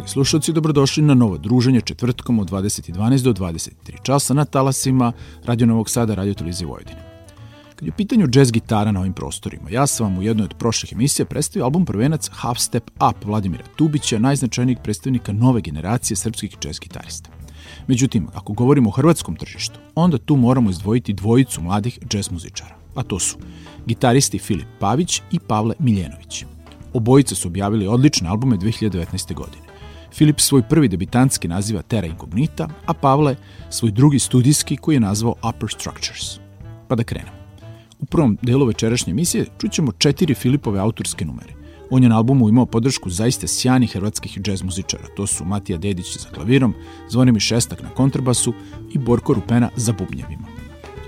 Dragi slušalci, dobrodošli na novo druženje četvrtkom od 20.12 do 23 časa na talasima Radio Novog Sada, Radio Televizije Vojvodine. Kad je u pitanju jazz gitara na ovim prostorima, ja sam vam u jednoj od prošlih emisija predstavio album prvenac Half Step Up Vladimira Tubića, najznačajnijeg predstavnika nove generacije srpskih jazz gitarista. Međutim, ako govorimo o hrvatskom tržištu, onda tu moramo izdvojiti dvojicu mladih jazz muzičara, a to su gitaristi Filip Pavić i Pavle Miljenović. Obojica su objavili odlične albume 2019. godine. Filip svoj prvi debitanski naziva Terra Incognita, a Pavle svoj drugi studijski koji je nazvao Upper Structures. Pa da krenemo. U prvom delu večerašnje emisije čućemo četiri Filipove autorske numere. On je na albumu imao podršku zaista sjajnih hrvatskih džez muzičara. To su Matija Dedić za klavirom, Zvonimir Šestak na kontrabasu i Borko Rupena za bubnjevima.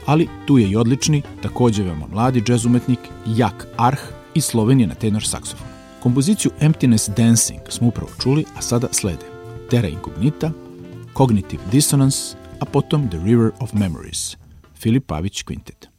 Ali tu je i odlični, takođe veoma mladi džez umetnik Jak Arh iz Slovenije na tenor saksofon. Kompoziciju Emptiness Dancing smo upravo čuli, a sada slede Terra Incognita, Cognitive Dissonance, a potom The River of Memories, Filip Pavić Quintet.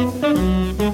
Música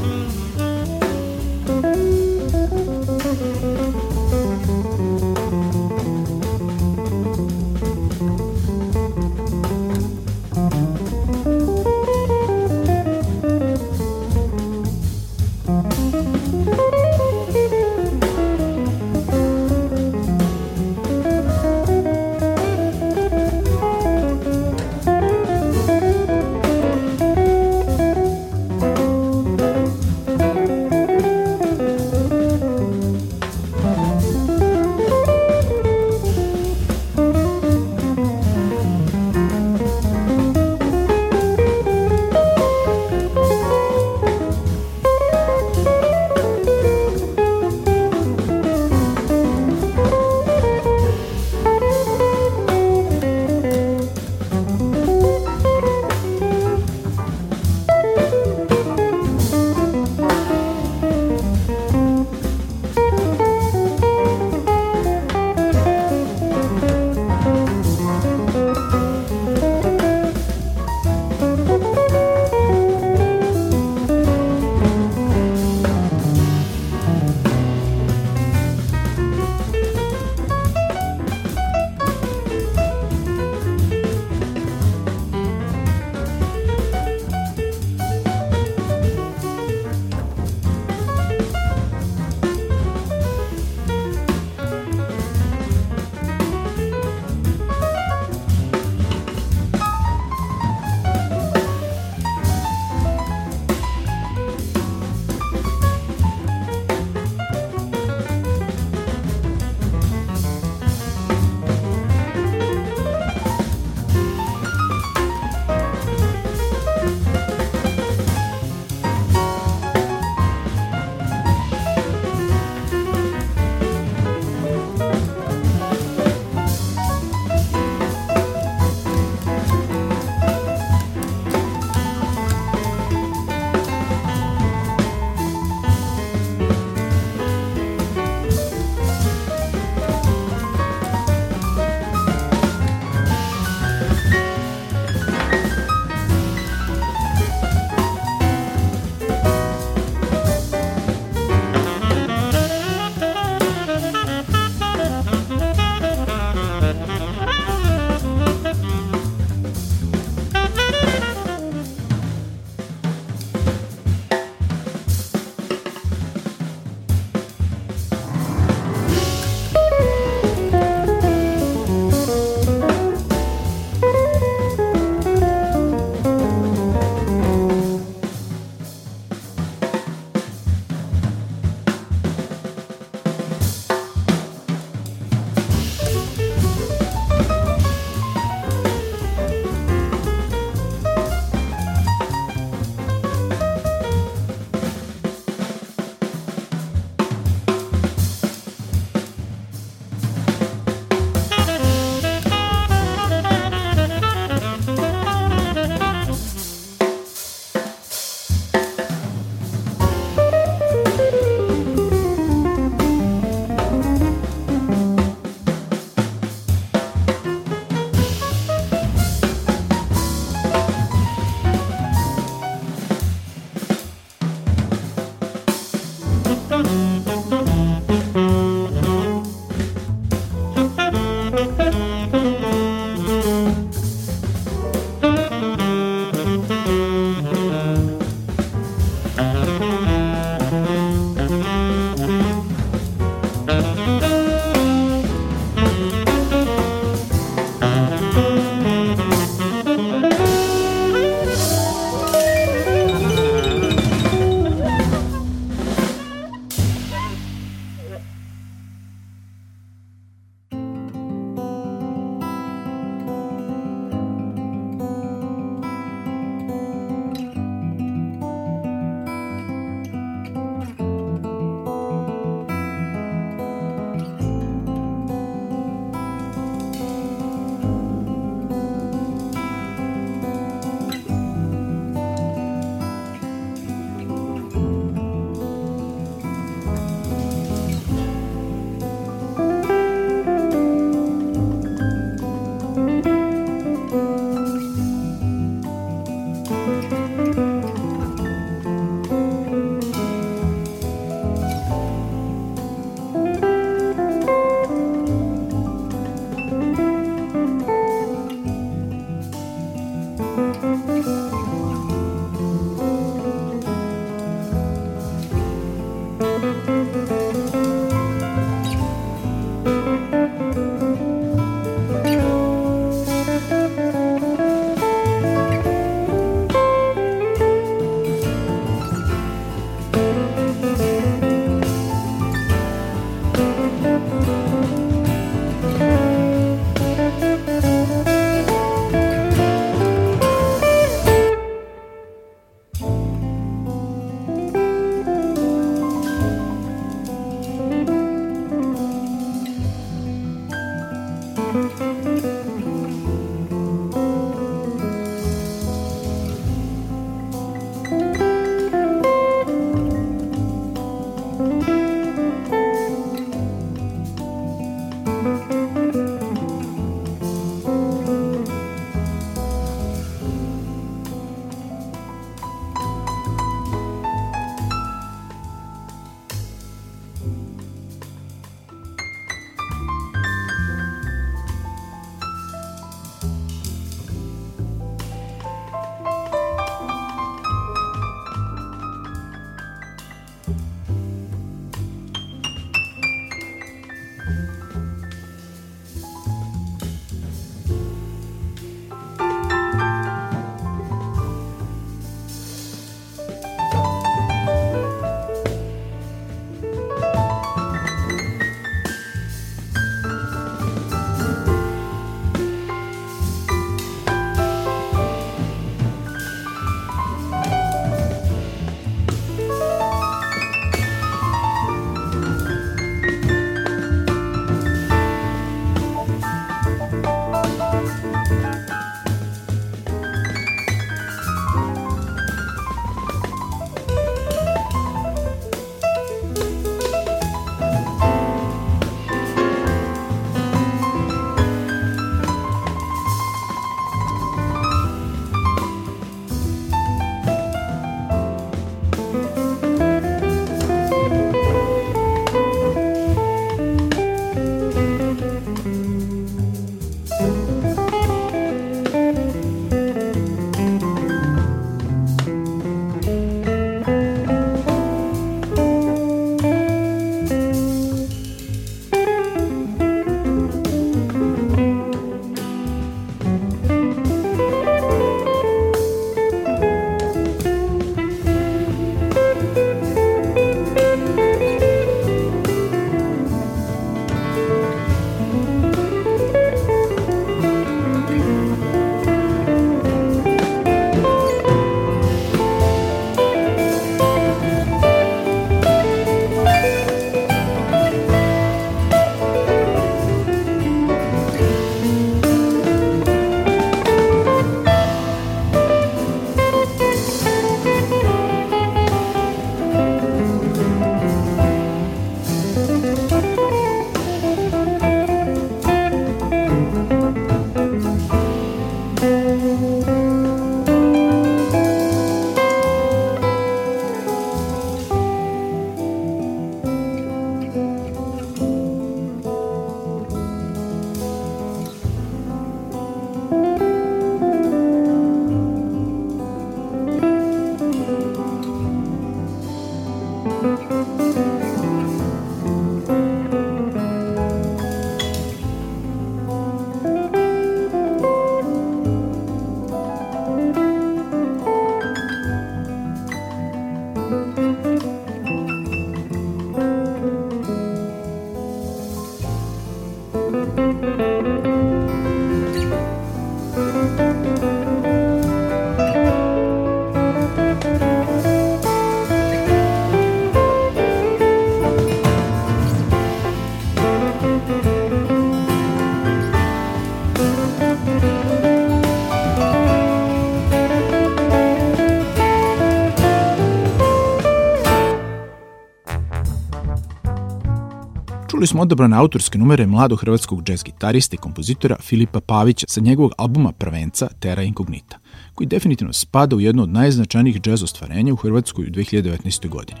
Čuli smo odabrane autorske numere mladog hrvatskog džez gitarista i kompozitora Filipa Pavića sa njegovog albuma Prvenca Terra Incognita, koji definitivno spada u jedno od najznačajnijih džez ostvarenja u Hrvatskoj u 2019. godini.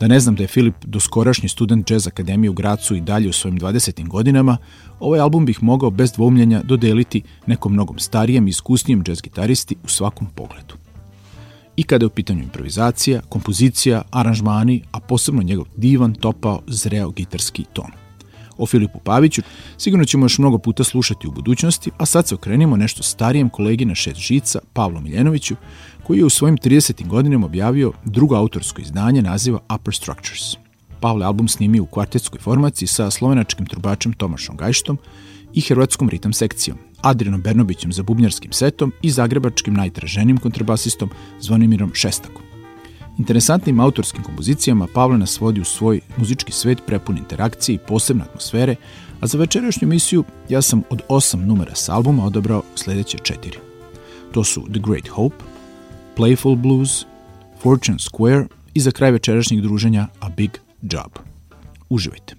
Da ne znam da je Filip doskorašnji student džez akademije u Gracu i dalje u svojim 20. godinama, ovaj album bih mogao bez dvoumljenja dodeliti nekom mnogom starijem i iskusnijem džez gitaristi u svakom pogledu. I kada je u pitanju improvizacija, kompozicija, aranžmani, a posebno njegov divan, topao, zreo gitarski ton. O Filipu Paviću sigurno ćemo još mnogo puta slušati u budućnosti, a sad se okrenimo nešto starijem kolegi na šest žica, Pavlu Miljenoviću, koji je u svojim 30. godinama objavio drugo autorsko izdanje naziva Upper Structures. Pavle album snimio u kvartetskoj formaciji sa slovenačkim trubačem Tomašom Gajštom i hrvatskom ritam sekcijom, Adrianom Bernobićem za bubnjarskim setom i zagrebačkim najtraženim kontrabasistom Zvonimirom Šestakom. Interesantnim autorskim kompozicijama Pavle nas vodi u svoj muzički svet prepun interakcije i posebne atmosfere, a za večerašnju emisiju ja sam od osam numera s albuma odabrao sledeće četiri. To su The Great Hope, Playful Blues, Fortune Square i za kraj večerašnjeg druženja A Big Job. Uživajte!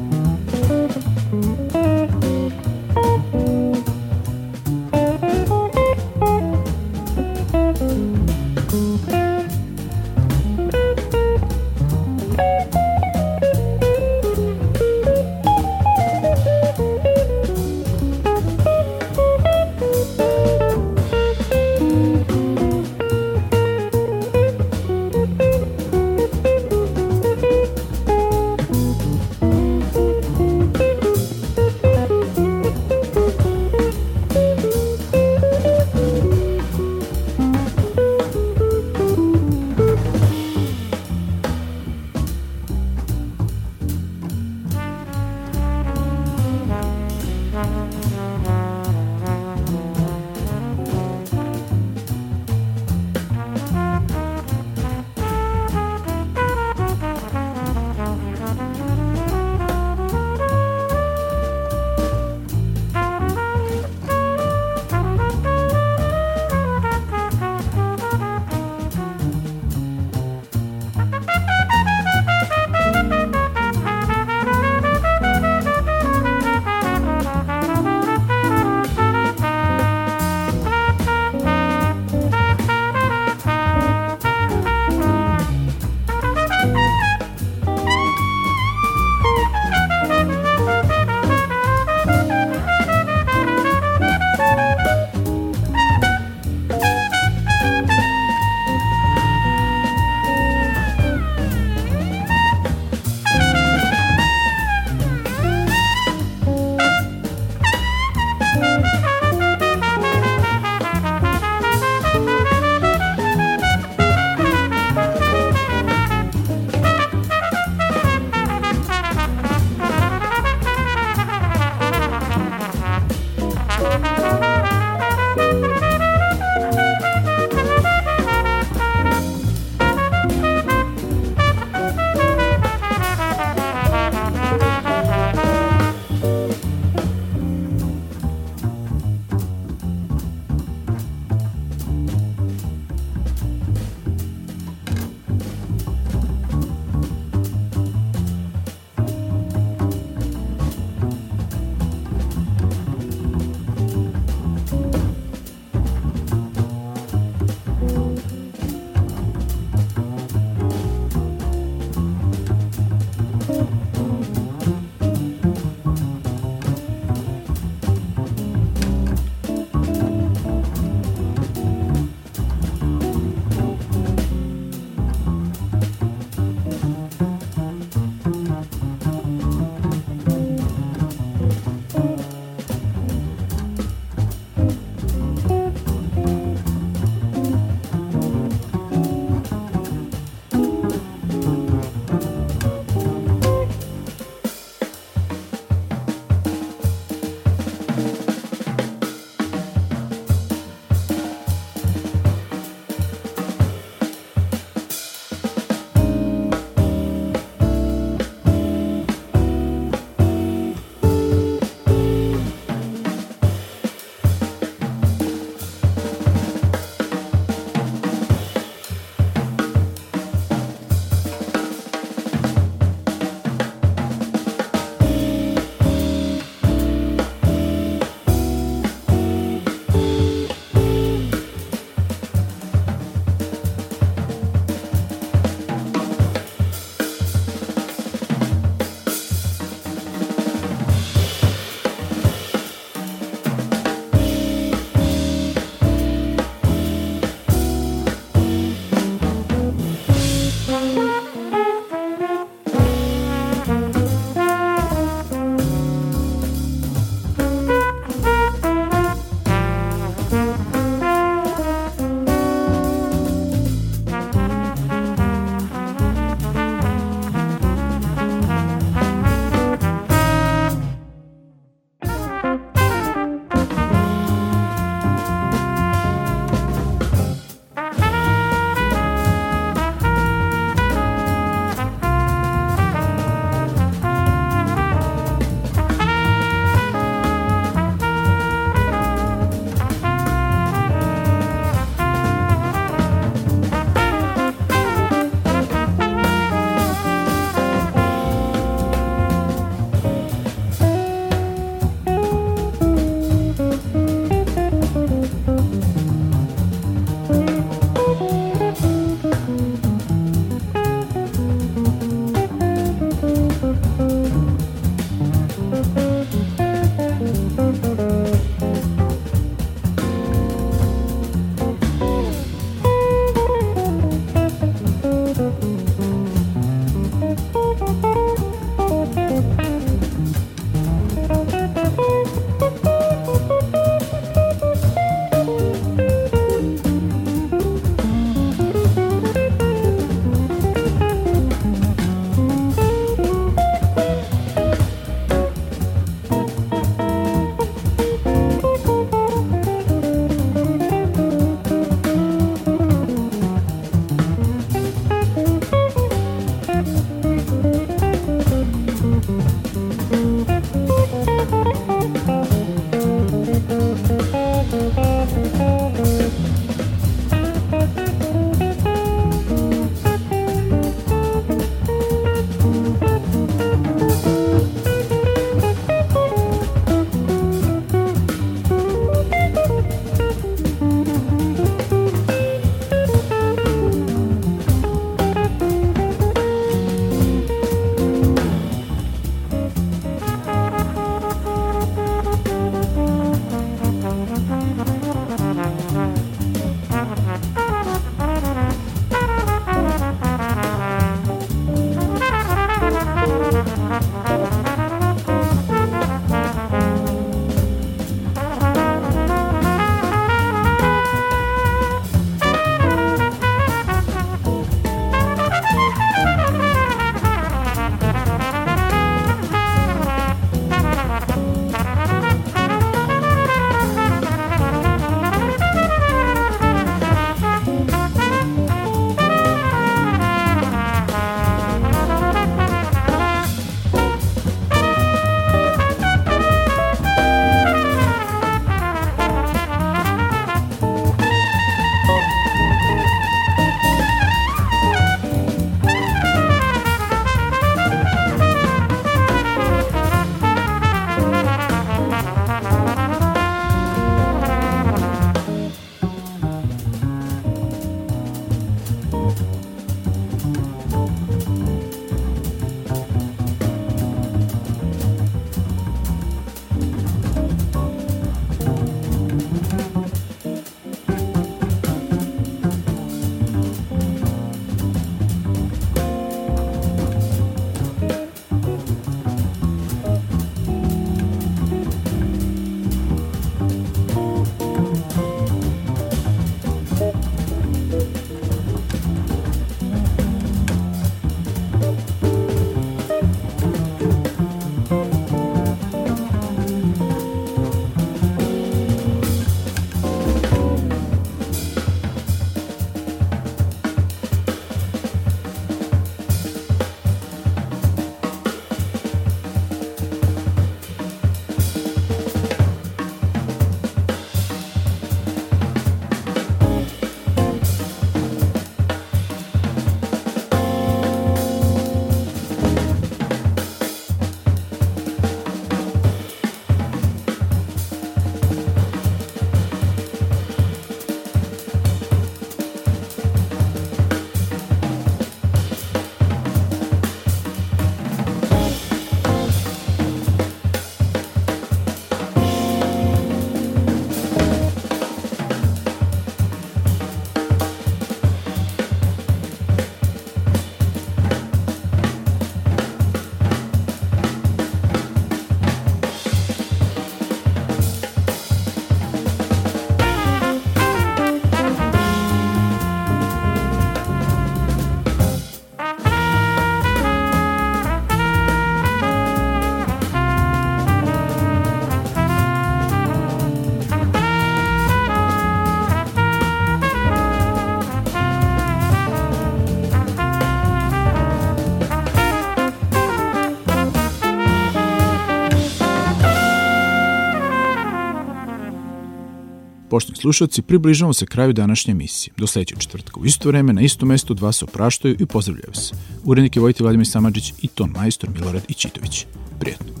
Poštovni slušalci, približavamo se kraju današnje emisije. Do sledećeg četvrtka u isto vreme, na isto mesto, dva se opraštaju i pozdravljaju se. Urednik je Vojti Vladimir Samadžić i ton majstor Milorad Ičitović. Prijetno.